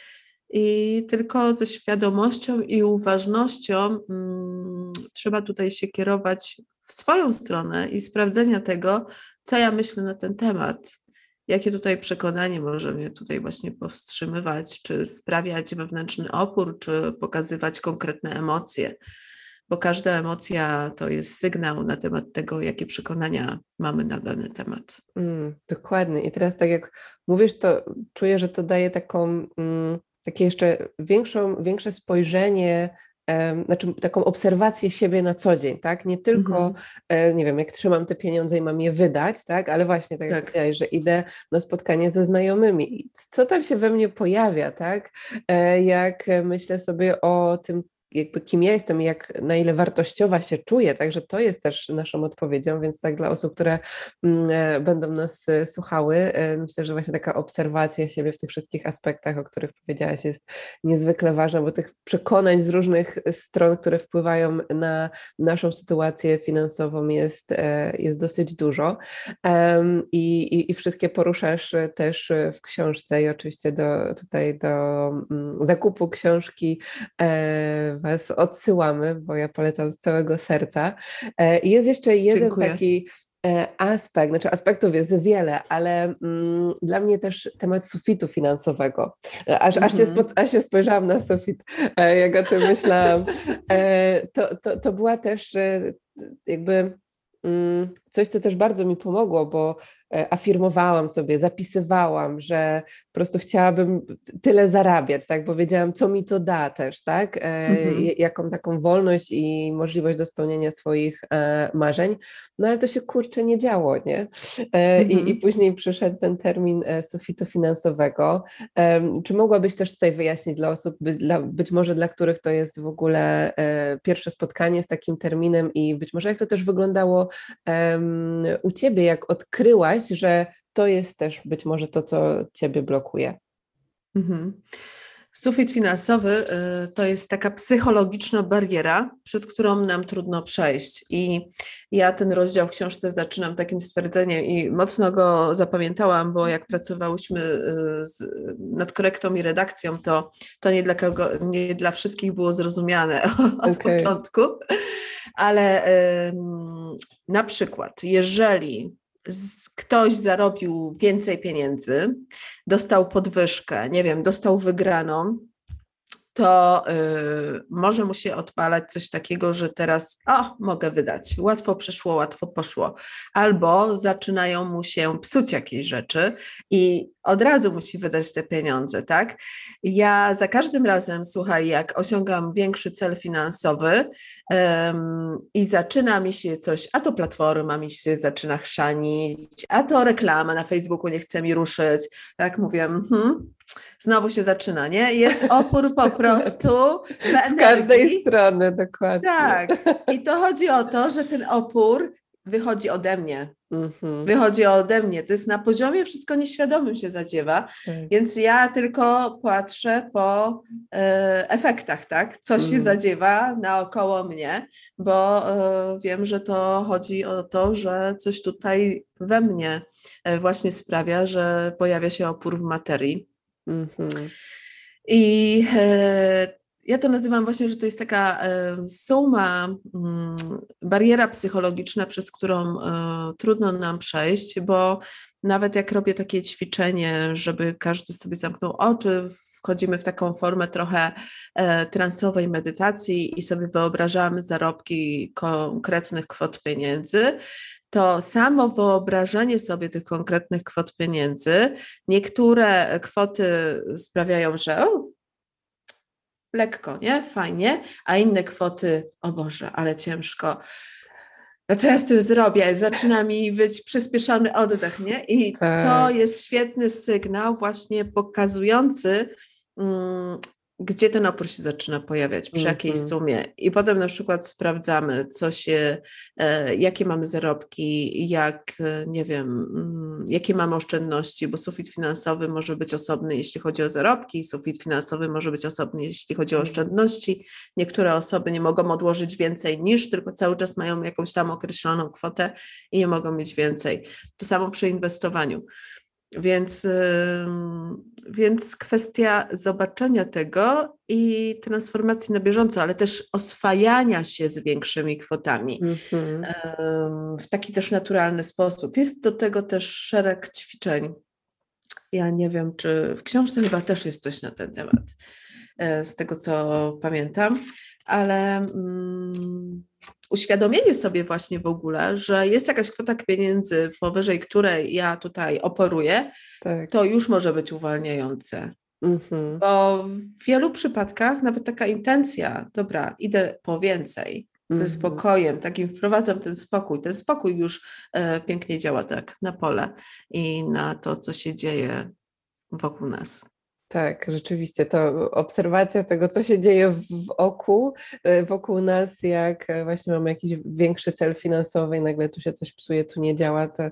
[SPEAKER 2] i tylko ze świadomością i uważnością mm, trzeba tutaj się kierować w swoją stronę i sprawdzenia tego, co ja myślę na ten temat. Jakie tutaj przekonanie może mnie tutaj właśnie powstrzymywać, czy sprawiać wewnętrzny opór, czy pokazywać konkretne emocje, bo każda emocja to jest sygnał na temat tego, jakie przekonania mamy na dany temat.
[SPEAKER 1] Mm, dokładnie. I teraz, tak jak mówisz, to czuję, że to daje taką. Mm, takie jeszcze większą, większe spojrzenie, znaczy taką obserwację siebie na co dzień, tak? Nie tylko, mm -hmm. nie wiem, jak trzymam te pieniądze i mam je wydać, tak? Ale właśnie tak, tak. jak powiedziałeś, że idę na spotkanie ze znajomymi. Co tam się we mnie pojawia, tak? E, jak myślę sobie o tym, jakby kim ja jestem i jak, na ile wartościowa się czuję, także to jest też naszą odpowiedzią, więc tak dla osób, które mm, e, będą nas e, słuchały, e, myślę, że właśnie taka obserwacja siebie w tych wszystkich aspektach, o których powiedziałaś jest niezwykle ważna, bo tych przekonań z różnych stron, które wpływają na naszą sytuację finansową jest, jest dosyć dużo. I, i, i wszystkie poruszasz też w książce i oczywiście do, tutaj do mm, zakupu książki Was odsyłamy, bo ja polecam z całego serca. E, I jest jeszcze jeden Dziękuję. taki e, aspekt, znaczy aspektów jest wiele, ale mm, dla mnie też temat sufitu finansowego. E, aż, mm -hmm. aż, się, mhm. spo, aż się spojrzałam na sufit, jak o tym myślałam. To, to, to była też jakby mm, coś, co też bardzo mi pomogło, bo afirmowałam sobie, zapisywałam, że prostu chciałabym tyle zarabiać, tak, bo wiedziałam, co mi to da też, tak, e, mhm. jaką taką wolność i możliwość do spełnienia swoich e, marzeń, no ale to się kurczę nie działo, nie, mhm. I, i później przyszedł ten termin sufitu finansowego. Czy mogłabyś też tutaj wyjaśnić dla osób, dla, być może dla których to jest w ogóle pierwsze spotkanie z takim terminem i być może jak to też wyglądało u Ciebie, jak odkryłaś że to jest też być może to, co Ciebie blokuje. Mhm.
[SPEAKER 2] Sufit finansowy y, to jest taka psychologiczna bariera, przed którą nam trudno przejść. I ja ten rozdział w książce zaczynam takim stwierdzeniem i mocno go zapamiętałam, bo jak pracowałyśmy y, z, nad korektą i redakcją, to, to nie, dla kogo, nie dla wszystkich było zrozumiane od okay. początku. Ale na przykład, jeżeli ktoś zarobił więcej pieniędzy, dostał podwyżkę, nie wiem, dostał wygraną, to y, może mu się odpalać coś takiego, że teraz o, mogę wydać, łatwo przeszło, łatwo poszło, albo zaczynają mu się psuć jakieś rzeczy i od razu musi wydać te pieniądze, tak? Ja za każdym razem, słuchaj, jak osiągam większy cel finansowy i zaczyna mi się coś, a to platforma mi się zaczyna chrzanić, a to reklama na Facebooku nie chce mi ruszyć, tak mówię, hmm, znowu się zaczyna, nie? Jest opór po prostu.
[SPEAKER 1] Z każdej strony, dokładnie.
[SPEAKER 2] Tak. I to chodzi o to, że ten opór wychodzi ode mnie. Mm-hmm. Wychodzi ode mnie. To jest na poziomie wszystko nieświadomym się zadziewa, tak. więc ja tylko patrzę po e, efektach, tak? Co się mm. zadziewa naokoło mnie, bo e, wiem, że to chodzi o to, że coś tutaj we mnie e, właśnie sprawia, że pojawia się opór w materii. Mm-hmm. I e, ja to nazywam właśnie, że to jest taka e, suma, mm, bariera psychologiczna, przez którą e, trudno nam przejść, bo nawet jak robię takie ćwiczenie, żeby każdy sobie zamknął oczy, wchodzimy w taką formę trochę e, transowej medytacji i sobie wyobrażamy zarobki konkretnych kwot pieniędzy, to samo wyobrażenie sobie tych konkretnych kwot pieniędzy, niektóre kwoty sprawiają, że o, lekko, nie? Fajnie, a inne kwoty, o Boże, ale ciężko. Co ja z tym zrobię? Zaczyna mi być przyspieszony oddech, nie? I to tak. jest świetny sygnał właśnie pokazujący, mm, gdzie ten opór się zaczyna pojawiać, przy jakiej mm -hmm. sumie. I potem na przykład sprawdzamy, co się, e, jakie mamy zarobki, jak, e, nie wiem, mm, jakie mamy oszczędności, bo sufit finansowy może być osobny, jeśli chodzi o zarobki, sufit finansowy może być osobny, jeśli chodzi o mhm. oszczędności. Niektóre osoby nie mogą odłożyć więcej niż, tylko cały czas mają jakąś tam określoną kwotę i nie mogą mieć więcej. To samo przy inwestowaniu. Więc, więc kwestia zobaczenia tego i transformacji na bieżąco, ale też oswajania się z większymi kwotami mm-hmm. w taki też naturalny sposób. Jest do tego też szereg ćwiczeń. Ja nie wiem, czy w książce chyba też jest coś na ten temat, e, z tego co pamiętam, ale. Mm, uświadomienie sobie właśnie w ogóle, że jest jakaś kwota pieniędzy, powyżej której ja tutaj oporuję, tak. to już może być uwalniające. Mhm. Bo w wielu przypadkach nawet taka intencja, dobra, idę po więcej, ze mhm. spokojem, takim wprowadzam ten spokój. Ten spokój już e, pięknie działa tak na pole i na to, co się dzieje wokół nas.
[SPEAKER 1] Tak, rzeczywiście. To obserwacja tego, co się dzieje w, w oku, e, wokół nas, jak e, właśnie mamy jakiś większy cel finansowy i nagle tu się coś psuje, tu nie działa, to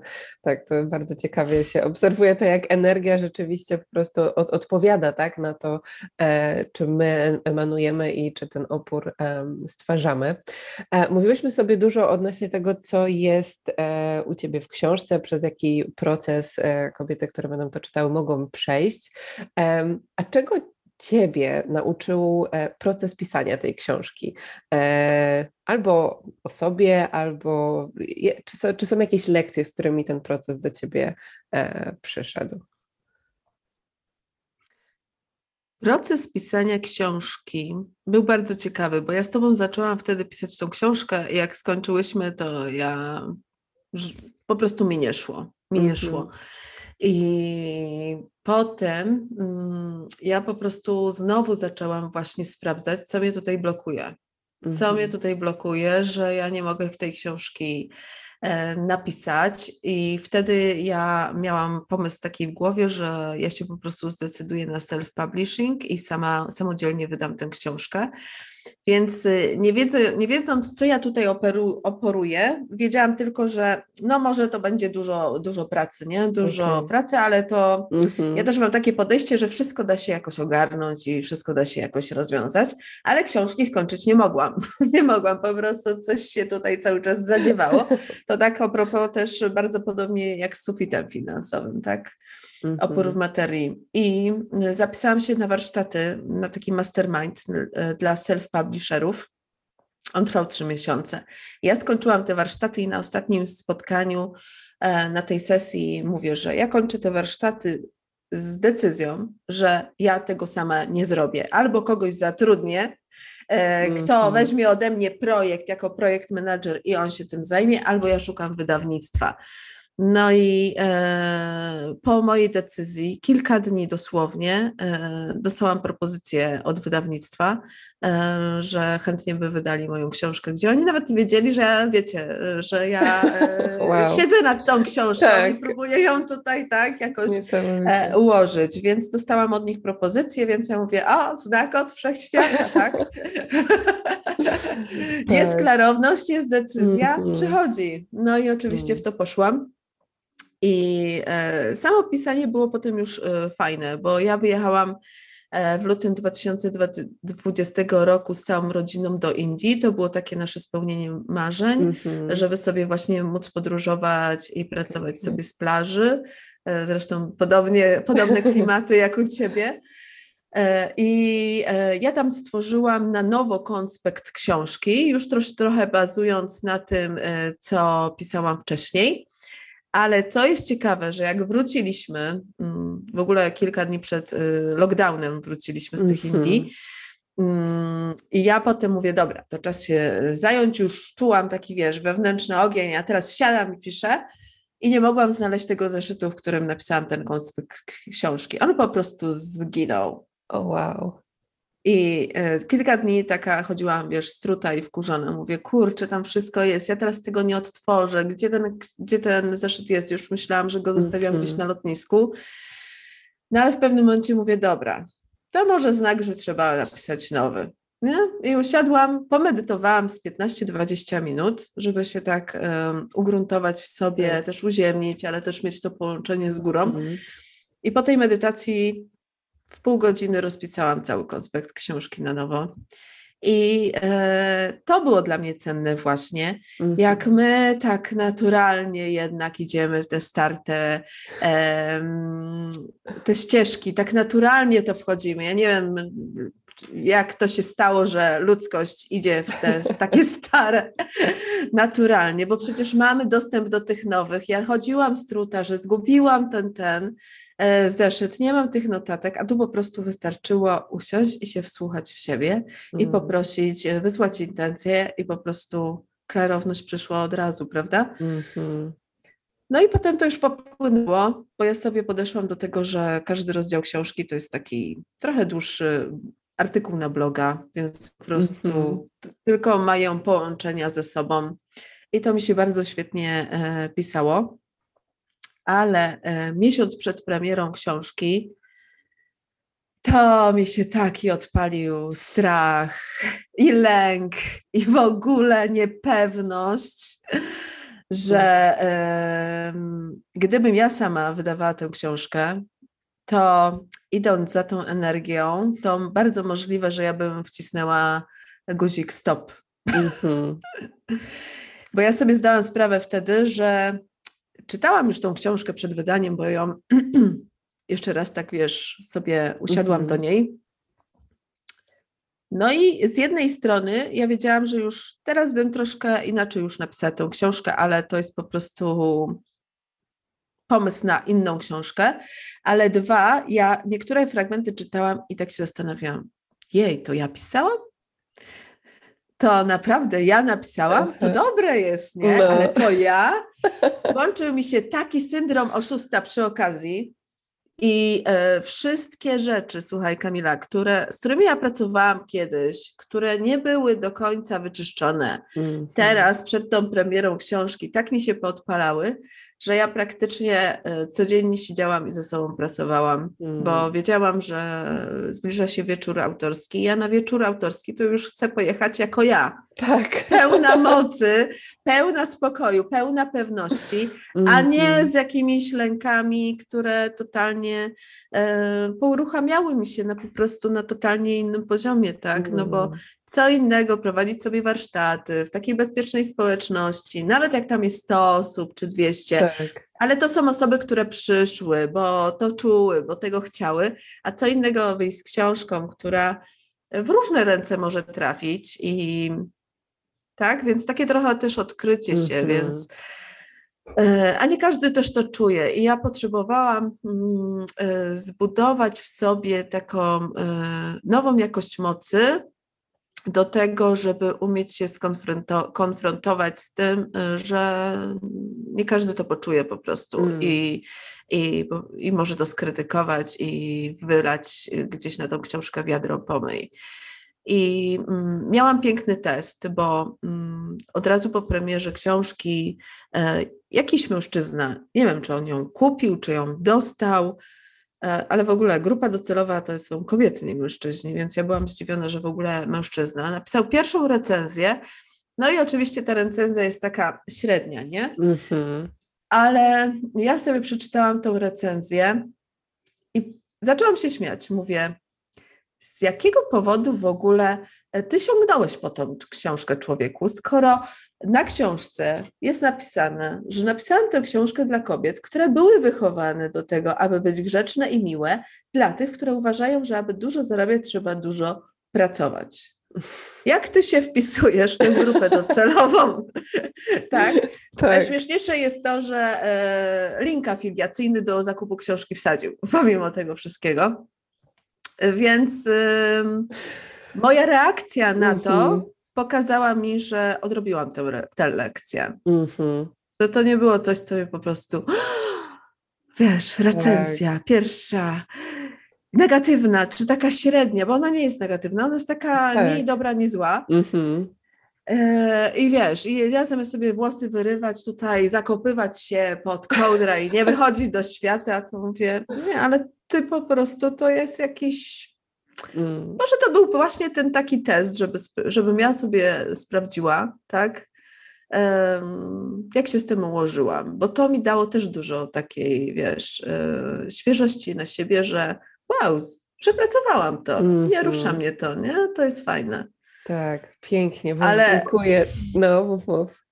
[SPEAKER 1] tak, to bardzo ciekawie się obserwuje to, jak energia rzeczywiście po prostu od, odpowiada tak, na to, e, czy my emanujemy i czy ten opór e, stwarzamy. E, mówiłyśmy sobie dużo odnośnie tego, co jest e, u Ciebie w książce, przez jaki proces kobiety, które będą to czytały, mogą przejść. A czego Ciebie nauczył e, proces pisania tej książki? E, albo o sobie, albo czy są, czy są jakieś lekcje, z którymi ten proces do Ciebie e, przyszedł?
[SPEAKER 2] Proces pisania książki był bardzo ciekawy, bo ja z Tobą zaczęłam wtedy pisać tą książkę. I jak skończyłyśmy, to ja po prostu mi nie szło. Mi nie mm -hmm. I potem mm, ja po prostu znowu zaczęłam właśnie sprawdzać, co mnie tutaj blokuje. Co mhm. mnie tutaj blokuje, że ja nie mogę w tej książki e, napisać. I wtedy ja miałam pomysł taki w głowie, że ja się po prostu zdecyduję na self-publishing i sama samodzielnie wydam tę książkę. Więc y, nie, wiedzy, nie wiedząc, co ja tutaj operu, oporuję, wiedziałam tylko, że no może to będzie dużo, dużo pracy, nie? Dużo okay. pracy, ale to mm-hmm. ja też mam takie podejście, że wszystko da się jakoś ogarnąć i wszystko da się jakoś rozwiązać, ale książki skończyć nie mogłam. nie mogłam, po prostu coś się tutaj cały czas zadziewało. To tak a propos też bardzo podobnie jak z sufitem finansowym, tak? Opór w materii. I y, zapisałam się na warsztaty, na taki mastermind y, dla self-publisherów. On trwał trzy miesiące. Ja skończyłam te warsztaty i na ostatnim spotkaniu e, na tej sesji mówię, że ja kończę te warsztaty z decyzją, że ja tego sama nie zrobię, albo kogoś zatrudnię, e, kto -hmm. weźmie ode mnie projekt jako projekt manager i on się tym zajmie, albo ja szukam wydawnictwa. No i e, po mojej decyzji, kilka dni dosłownie, e, dostałam propozycję od wydawnictwa, e, że chętnie by wydali moją książkę, gdzie oni nawet nie wiedzieli, że ja, wiecie, że ja e, wow. siedzę nad tą książką tak. i próbuję ją tutaj tak jakoś e, ułożyć. Więc dostałam od nich propozycję, więc ja mówię, o, znak od wszechświata, tak? jest tak. klarowność, jest decyzja, mm -hmm. przychodzi. No i oczywiście mm. w to poszłam. I e, samo pisanie było potem już e, fajne, bo ja wyjechałam e, w lutym 2020 roku z całą rodziną do Indii. To było takie nasze spełnienie marzeń, mm -hmm. żeby sobie właśnie móc podróżować i pracować sobie z plaży. Zresztą podobnie, podobne klimaty jak u Ciebie. I ja tam stworzyłam na nowo konspekt książki, już trosz, trochę bazując na tym, co pisałam wcześniej. Ale co jest ciekawe, że jak wróciliśmy, mm, w ogóle kilka dni przed y, lockdownem wróciliśmy z tych mm -hmm. Indii, i ja potem mówię, dobra, to czas się zająć, już czułam taki, wiesz, wewnętrzny ogień, a teraz siadam i piszę i nie mogłam znaleźć tego zeszytu, w którym napisałam ten konspekt książki. On po prostu zginął.
[SPEAKER 1] O oh, wow.
[SPEAKER 2] I e, kilka dni taka chodziłam, wiesz, struta i wkurzona. Mówię, kurczę, tam wszystko jest, ja teraz tego nie odtworzę. Gdzie ten, gdzie ten zeszyt jest? Już myślałam, że go zostawiam mm -hmm. gdzieś mhm. na lotnisku. No ale w pewnym momencie mówię, dobra, to może znak, że trzeba napisać nowy. Nie? I usiadłam, pomedytowałam z 15-20 minut, żeby się tak um, ugruntować w sobie, tak. też uziemnić, ale też mieć to połączenie z górą. Mm. I po tej medytacji w pół godziny rozpisałam cały konspekt książki na nowo. I e, to było dla mnie cenne właśnie, mm. jak my tak naturalnie jednak idziemy w te starte, e, te ścieżki, tak naturalnie to wchodzimy. Ja nie wiem, jak to się stało, że ludzkość idzie w te takie stare naturalnie, bo przecież mamy dostęp do tych nowych. Ja chodziłam z truta, że zgubiłam ten, ten, zeszyt, nie mam tych notatek, a tu po prostu wystarczyło usiąść i się wsłuchać w siebie i poprosić, e, wysłać intencję i po prostu klarowność przyszła od razu, prawda? Mm -hmm. No i potem to już popłynęło, bo ja sobie podeszłam do tego, że każdy rozdział książki to jest taki trochę dłuższy artykuł na bloga, więc po prostu mm -hmm. tylko mają połączenia ze sobą. I to mi się bardzo świetnie e, pisało ale e, miesiąc przed premierą książki to mi się taki odpalił strach i lęk i w ogóle niepewność, że gdybym ja sama wydawała tę książkę, to idąc za tą energią, to bardzo możliwe, że ja bym wcisnęła guzik stop. Mm -hmm. Bo ja sobie zdałam sprawę wtedy, że czytałam już tą książkę przed wydaniem, bo ją jeszcze raz tak wiesz, sobie usiadłam mm -hmm. do niej. No i z jednej strony ja wiedziałam, że już teraz bym troszkę inaczej już napisała tę książkę, ale to jest po prostu pomysł na inną książkę, ale dwa, ja niektóre fragmenty czytałam i tak się zastanawiałam, jej, to ja pisałam? To naprawdę ja napisałam, to dobre jest, nie? No. Ale to ja. Włączył mi się taki syndrom oszusta przy okazji. I e, wszystkie rzeczy, słuchaj Kamila, które, z którymi ja pracowałam kiedyś, które nie były do końca wyczyszczone, mm -hmm. teraz przed tą premierą książki tak mi się podpalały, że ja praktycznie e, codziennie siedziałam i ze sobą pracowałam, mm. bo wiedziałam, że zbliża się wieczór autorski. Ja na wieczór autorski to już chcę pojechać jako ja. Tak. Pełna mocy, pełna spokoju, pełna pewności, mm. a nie mhm. z jakimiś lękami, które totalnie e, pouruchamiały mi się na po prostu na totalnie innym poziomie, tak? No bo mm co innego prowadzić sobie warsztaty w takiej bezpiecznej społeczności, nawet jak tam jest 100 osób czy 200, tak. ale to są osoby, które przyszły, bo to czuły, bo tego chciały, a co innego wyjść z książką, która w różne ręce może trafić i tak, więc takie trochę też odkrycie się, -hmm. więc E, a nie każdy też to czuje. I ja potrzebowałam mm, e, zbudować w sobie taką e, nową jakość mocy do tego, żeby umieć się skonfrontować z tym, że nie każdy to poczuje po prostu mm. i, i, i może to skrytykować i wylać gdzieś na tą książkę wiadro pomyj. I mm, miałam piękny test, bo mm, od razu po premierze książki e, jakiś mężczyzna, nie wiem czy on ją kupił, czy ją dostał, ale w ogóle grupa docelowa to są kobiety, nie mężczyźni, więc ja byłam zdziwiona, że w ogóle mężczyzna napisał pierwszą recenzję. No i oczywiście ta recenzja jest taka średnia, nie? Mm-hmm. Ale ja sobie przeczytałam tą recenzję i zaczęłam się śmiać. Mówię, z jakiego powodu w ogóle e, ty sięgnąłeś po tą książkę człowieku, skoro na książce jest napisane, że napisałam tę książkę dla kobiet, które były wychowane do tego, aby być grzeczne i miłe, dla tych, które uważają, że aby dużo zarabiać, trzeba dużo pracować. Jak ty się wpisujesz w tę grupę docelową? tak? tak. Najśmieszniejsze jest to, że e, link afiliacyjny do zakupu książki wsadził, pomimo tego wszystkiego. Więc moja reakcja na to -hmm. Pokazała mi, że odrobiłam tę, tę lekcję. Mm -hmm. Że to nie było coś, co mi po prostu wiesz, recenzja tak. pierwsza, negatywna, czy taka średnia, bo ona nie jest negatywna, ona jest taka tak. nie dobra, nie zła. Mm -hmm. I wiesz, i ja zamiast sobie włosy wyrywać tutaj, zakopywać się pod kołdrę i nie wychodzić do świata, to mówię, nie, ale ty po prostu to jest jakiś. Mm. Może to był właśnie ten taki test, żeby, żebym ja sobie sprawdziła, tak? Um, jak się z tym ułożyłam, bo to mi dało też dużo takiej, wiesz, yy, świeżości na siebie, że wow, przepracowałam to, mm -hmm. nie rusza mnie to, nie? To jest fajne.
[SPEAKER 1] Tak, pięknie, Ale... dziękuję. No, mów, mów.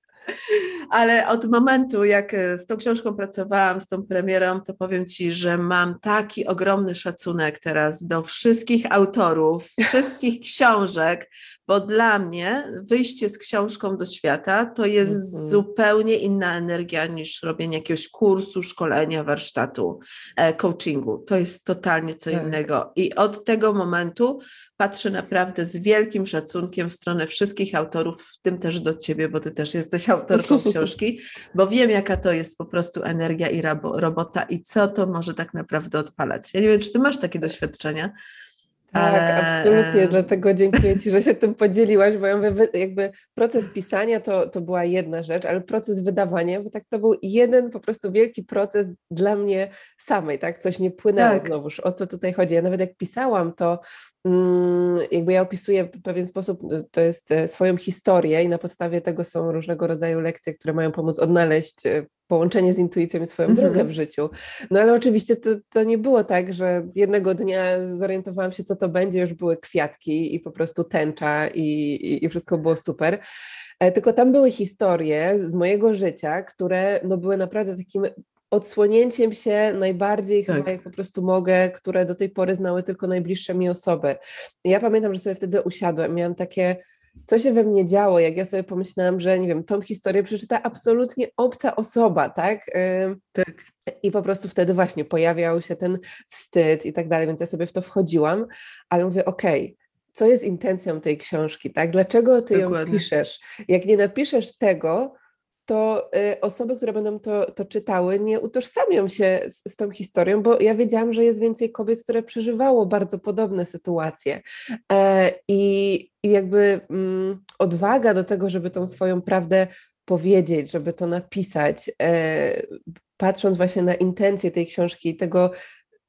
[SPEAKER 2] Ale od momentu, jak e, z tą książką pracowałam, z tą premierą, to powiem Ci, że mam taki ogromny szacunek teraz do wszystkich autorów, wszystkich książek, bo dla mnie wyjście z książką do świata to jest mm -hmm. zupełnie inna energia niż robienie jakiegoś kursu, szkolenia, warsztatu, e, coachingu. To jest totalnie co tak. innego. I od tego momentu patrzę naprawdę z wielkim szacunkiem w stronę wszystkich autorów, w tym też do Ciebie, bo Ty też jesteś autorką książki, bo wiem, jaka to jest po prostu energia i robota i co to może tak naprawdę odpalać. Ja nie wiem, czy Ty masz takie doświadczenia.
[SPEAKER 1] Tak, absolutnie, dlatego dziękuję Ci, że się tym podzieliłaś, bo ja mówię, jakby proces pisania to, to była jedna rzecz, ale proces wydawania, bo tak to był jeden po prostu wielki proces dla mnie samej, tak, coś nie płynęło tak. znowuż, o co tutaj chodzi. Ja nawet jak pisałam, to Mm, jakby ja opisuję w pewien sposób, y, to jest e, swoją historię i na podstawie tego są różnego rodzaju lekcje, które mają pomóc odnaleźć e, połączenie z intuicją i swoją drogę mhm. w życiu. No ale oczywiście to, to nie było tak, że jednego dnia zorientowałam się, co to będzie, już były kwiatki i po prostu tęcza i, i, i wszystko było super. E, tylko tam były historie z mojego życia, które no, były naprawdę takim odsłonięciem się najbardziej tak. chyba jak po prostu mogę, które do tej pory znały tylko najbliższe mi osoby. Ja pamiętam, że sobie wtedy usiadłem, miałam takie, co się we mnie działo, jak ja sobie pomyślałam, że nie wiem, tą historię przeczyta absolutnie obca osoba, tak? Tak. I po prostu wtedy właśnie pojawiał się ten wstyd i tak dalej, więc ja sobie w to wchodziłam, ale mówię, okej, okay, co jest intencją tej książki, tak? Dlaczego ty Dokładnie. ją piszesz? Jak nie napiszesz tego, to y, osoby, które będą to, to czytały, nie utożsamią się z, z, tą historią, bo ja wiedziałam, że jest więcej kobiet, które przeżywało bardzo podobne sytuacje. E, i, I jakby mm, odwaga do tego, żeby tą swoją prawdę powiedzieć, żeby to napisać, e, patrząc właśnie na intencje tej książki, tego,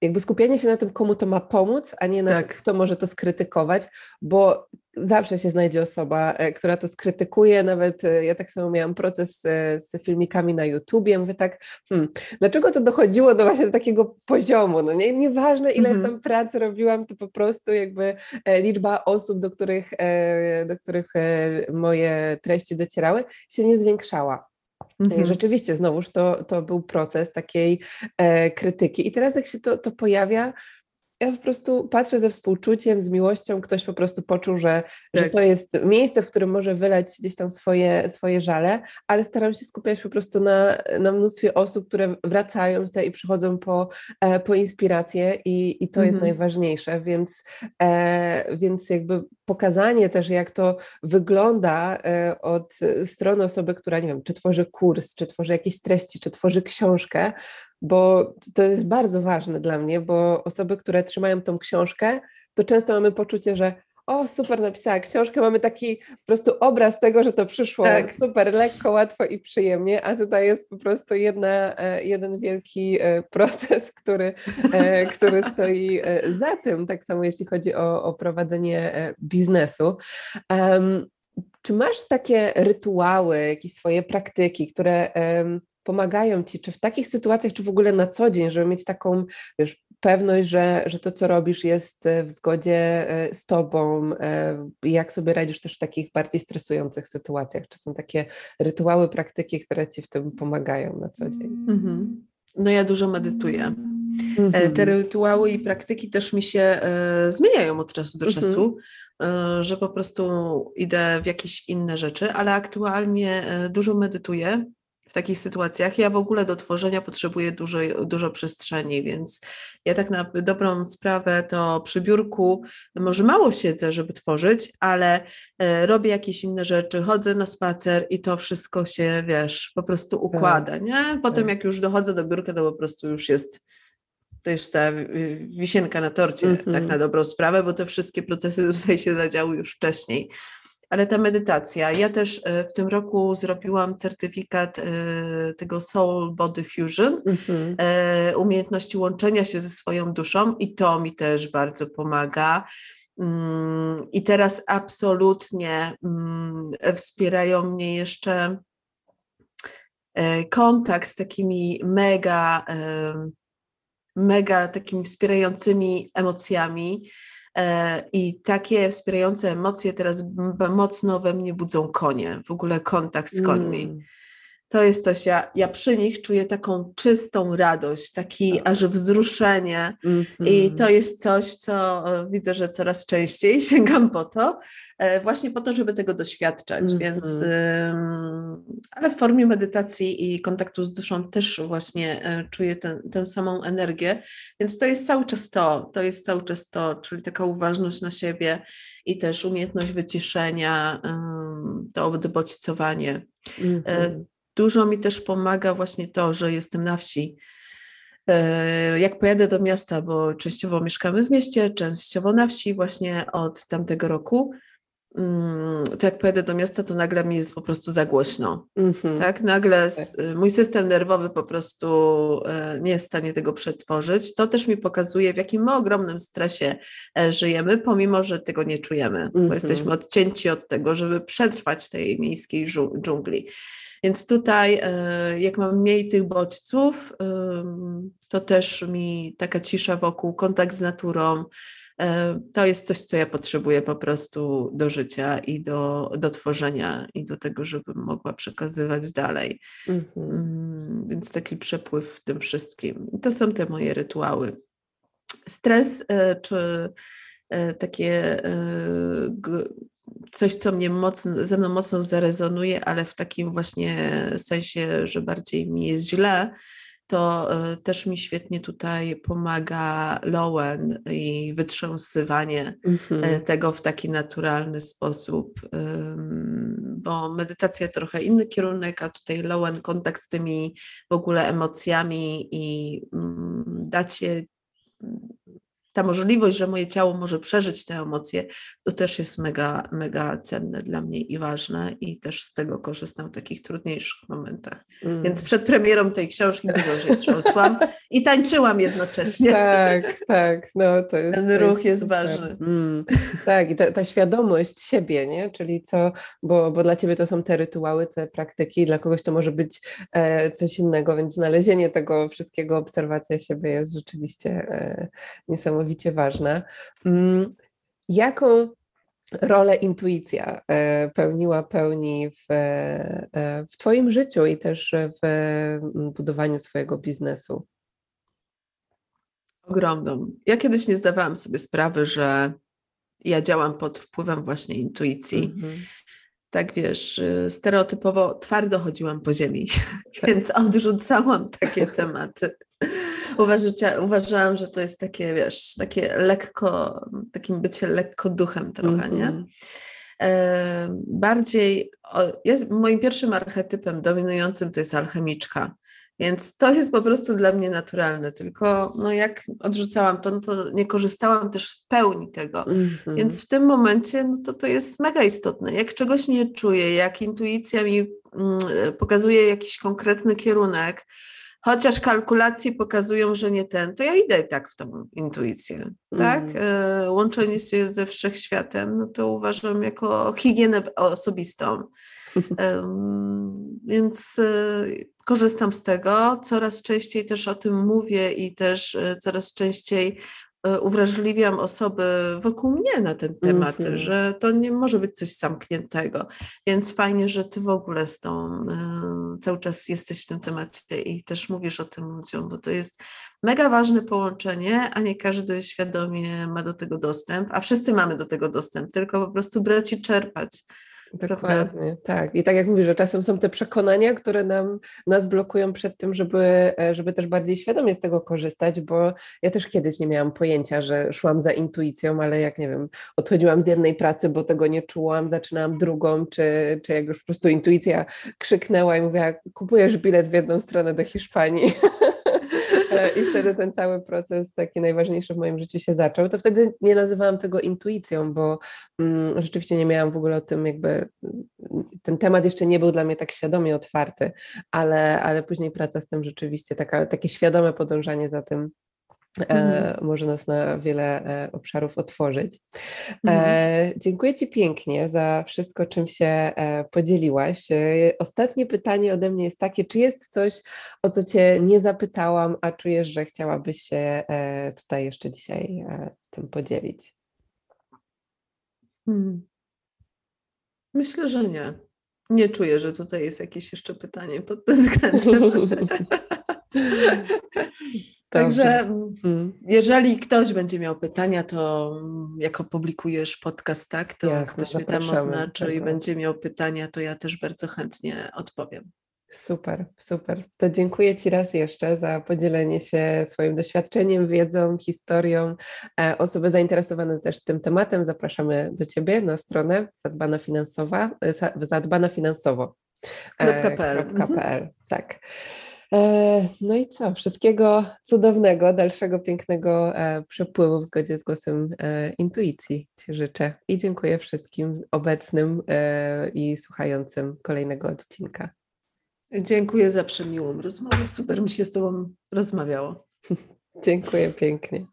[SPEAKER 1] jakby skupianie się na tym, komu to ma pomóc, a nie na tak. tym, kto może to skrytykować, bo zawsze się znajdzie osoba, e, która to skrytykuje, nawet e, ja tak samo miałam proces e, z filmikami na YouTubie, mówię tak, hmm, dlaczego to dochodziło do właśnie do takiego poziomu, no nie, nieważne ile mhm. tam pracy robiłam, to po prostu jakby liczba osób, do których, do których moje treści docierały, się nie zwiększała. Mhm. Rzeczywiście, znowuż to, to był proces takiej e, krytyki. I teraz, jak się to, to pojawia, ja po prostu patrzę ze współczuciem, z miłością, ktoś po prostu poczuł, że, tak. że to jest miejsce, w którym może wylać gdzieś tam swoje, swoje żale, ale staram się skupiać po prostu na, na mnóstwie osób, które wracają tutaj i przychodzą po, e, po inspirację i, i to mhm. jest najważniejsze, więc, e, więc jakby pokazanie też, jak to wygląda e, od strony osoby, która, nie wiem, czy tworzy kurs, czy tworzy jakieś treści, czy tworzy książkę, bo to jest bardzo ważne dla mnie, bo osoby, które trzymają tą książkę, to często mamy poczucie, że o, super, napisała książkę, mamy taki po prostu obraz tego, że to przyszło tak. super lekko, łatwo i przyjemnie, a tutaj jest po prostu jedna, e, jeden wielki e, proces, który, e, który stoi za tym, tak samo jeśli chodzi o, o prowadzenie biznesu. Um, czy masz takie rytuały, jakieś swoje praktyki, które um, pomagają ci, czy w takich sytuacjach, czy w ogóle na co dzień, żeby mieć taką wiesz, pewność, że, że to, co robisz, jest e, w zgodzie e, z tobą, e, jak sobie radzisz też w takich bardziej stresujących sytuacjach? Czy są takie rytuały, praktyki, które ci w tym pomagają na co dzień? Mm-hmm.
[SPEAKER 2] No ja dużo medytuję. Mm-hmm. Te rytuały i praktyki też mi się zmieniają od czasu do mm-hmm. czasu, że po prostu idę w jakieś inne rzeczy, ale aktualnie dużo medytuję takich sytuacjach. Ja w ogóle do tworzenia potrzebuję dużo, dużo przestrzeni, więc ja tak na dobrą sprawę to przy biurku może mało siedzę, żeby tworzyć, ale e, robię jakieś inne rzeczy, chodzę na spacer i to wszystko się, wiesz, po prostu tak. układa, nie? Potem tak. jak już dochodzę do biurka, to po prostu już jest to już ta wisienka na torcie, mm -hmm. tak mhm. na dobrą sprawę, bo te wszystkie procesy tutaj się zadziały już wcześniej ale ta medytacja. Ja też e, w tym roku zrobiłam certyfikat e, tego Soul Body Fusion, mhm. E, umiejętności łączenia się ze swoją duszą, i to mi też bardzo pomaga. Mm, I teraz absolutnie mm, wspierają mnie jeszcze kontakt z takimi mega, mega takimi wspierającymi emocjami I takie wspierające emocje teraz mocno we mnie budzą konie, w ogóle kontakt z końmi. To jest coś, ja, ja przy nich czuję taką czystą radość, taki tak. aż wzruszenie mm -hmm. i to jest coś, co widzę, że coraz częściej sięgam po to, e, właśnie po to, żeby tego doświadczać, mm -hmm. więc ale w formie medytacji i kontaktu z duszą też właśnie e, czuję ten, tę samą energię, więc to jest cały czas to, to jest cały czas to, czyli taka uważność na siebie i też umiejętność wyciszenia, to odbodźcowanie. Mm -hmm. Dużo mi też pomaga właśnie to, że jestem na wsi. E, jak pojadę do miasta, bo częściowo mieszkamy w mieście, częściowo na wsi, właśnie od tamtego roku, mm, to jak pojadę do miasta, to nagle mi jest po prostu za głośno. Mm-hmm. Tak, nagle tak. mój system nerwowy po prostu e, nie jest w stanie tego przetworzyć. To też mi pokazuje, w jakim my ogromnym stresie e, żyjemy, pomimo że tego nie czujemy, mm-hmm. bo mhm. jesteśmy odcięci od tego, żeby przetrwać tej miejskiej dżungli. Więc tutaj, e, jak mam mniej tych bodźców, to też mi taka cisza wokół, kontakt z naturą, e, to jest coś, co ja potrzebuję po prostu do życia i do, do tworzenia i do tego, żebym mogła przekazywać dalej. Mhm. Więc taki przepływ w tym wszystkim. I to są te moje rytuały. Stres e, czy takie coś, co mnie mocno, ze mną mocno zarezonuje, ale w takim właśnie sensie, że bardziej mi jest źle, to e, też mi świetnie tutaj pomaga Lowen i wytrząsywanie mm-hmm. tego w taki naturalny sposób, bo medytacja trochę inny kierunek, a tutaj Lowen kontakt z tymi w ogóle emocjami i mm, dacie ta możliwość, że moje ciało może przeżyć te emocje, to też jest mega, mega cenne dla mnie i ważne i też z tego korzystam w takich trudniejszych momentach. Mm. Więc przed premierą tej książki dużo się trząsłam i tańczyłam jednocześnie.
[SPEAKER 1] Tak, tak, no to jest...
[SPEAKER 2] Ten ruch jest ważny. Mm.
[SPEAKER 1] Tak, i ta, ta, świadomość siebie, nie? Czyli co, bo, bo dla Ciebie to są te rytuały, te praktyki, dla kogoś to może być e, coś innego, więc znalezienie tego wszystkiego, obserwacja siebie jest rzeczywiście e, niesamowite niesamowicie ważne. Mm, jaką rolę intuicja e, pełniła, pełni w, e, w Twoim życiu i też w budowaniu swojego biznesu?
[SPEAKER 2] Ogromną. Ja kiedyś nie zdawałam sobie sprawy, że ja działam pod wpływem właśnie intuicji. Mhm. Tak wiesz, y, stereotypowo twardo chodziłam po ziemi, więc odrzucałam takie tematy. Uważa, uważałam, że to jest takie, wiesz, takie lekko, takim bycie lekko duchem trochę, mm -hmm. nie? Mhm. Bardziej, jest, moim pierwszym archetypem dominującym to jest alchemiczka. Więc to jest po prostu dla mnie naturalne, tylko no jak odrzucałam to, no to nie korzystałam też w pełni tego. Mm -hmm. Więc w tym momencie no to to jest mega istotne. Jak czegoś nie czuję, jak intuicja mi mm, pokazuje jakiś konkretny kierunek, chociaż kalkulacje pokazują, że nie ten, to ja idę tak w tą intuicję, tak? Mm. Łączenie się ze wszechświatem, no to uważam jako higienę osobistą. Więc e, korzystam z tego, coraz częściej też o tym mówię i też e, coraz częściej uwrażliwiam osoby wokół mnie na ten temat, mm -hmm. że to nie może być coś zamkniętego. Więc fajnie, że ty w ogóle z tą y, cały czas jesteś w tym temacie i też mówisz o tym ludziom, bo to jest mega ważne połączenie, a nie każdy świadomie ma do tego dostęp, a wszyscy mamy do tego dostęp, tylko po prostu brać i czerpać.
[SPEAKER 1] Dokładnie, prawda? tak. I tak jak mówisz, że czasem są te przekonania, które nam, nas blokują przed tym, żeby, e, żeby też bardziej świadomie z tego korzystać, bo ja też kiedyś nie miałam pojęcia, że szłam za intuicją, ale jak nie wiem, odchodziłam z jednej pracy, bo tego nie czułam, zaczynałam drugą, czy, czy jak już po prostu intuicja krzyknęła i mówiła, kupujesz bilet w jedną stronę do Hiszpanii. I wtedy ten cały proces taki najważniejszy w moim życiu się zaczął. To wtedy nie nazywałam tego intuicją, bo mm, rzeczywiście nie miałam w ogóle o tym jakby, ten temat jeszcze nie był dla mnie tak świadomie otwarty, ale, ale później praca z tym rzeczywiście, taka, takie świadome podążanie za tym Mhm. E, może nas na wiele e, obszarów otworzyć. Mhm. E, dziękuję Ci pięknie za wszystko, czym się podzieliłaś. Ostatnie pytanie ode mnie jest takie, czy jest coś, o co Cię nie zapytałam, a czujesz, że chciałabyś się tutaj jeszcze dzisiaj tym podzielić?
[SPEAKER 2] Hmm. Myślę, że nie. Nie czuję, że tutaj jest jakieś jeszcze pytanie pod tym względem. Także mhm. jeżeli ktoś będzie miał pytania, to jak opublikujesz podcast, tak, to Jasne, ktoś mnie tam oznaczy i będzie miał pytania, to ja też bardzo chętnie odpowiem.
[SPEAKER 1] Super, super. To dziękuję Ci raz jeszcze za podzielenie się swoim doświadczeniem, wiedzą, historią. E, osoby zainteresowane też tym tematem zapraszamy do Ciebie na stronę zadbana finansowa, e, zadbana finansowo.
[SPEAKER 2] .pl.
[SPEAKER 1] Mhm. Tak. E, no i co? Wszystkiego cudownego, dalszego pięknego e, przepływu w zgodzie z głosem e, intuicji Ci życzę i dziękuję wszystkim obecnym i słuchającym kolejnego odcinka.
[SPEAKER 2] Dziękuję za przemiłą rozmowę. Super mi się z Tobą rozmawiało.
[SPEAKER 1] dziękuję pięknie.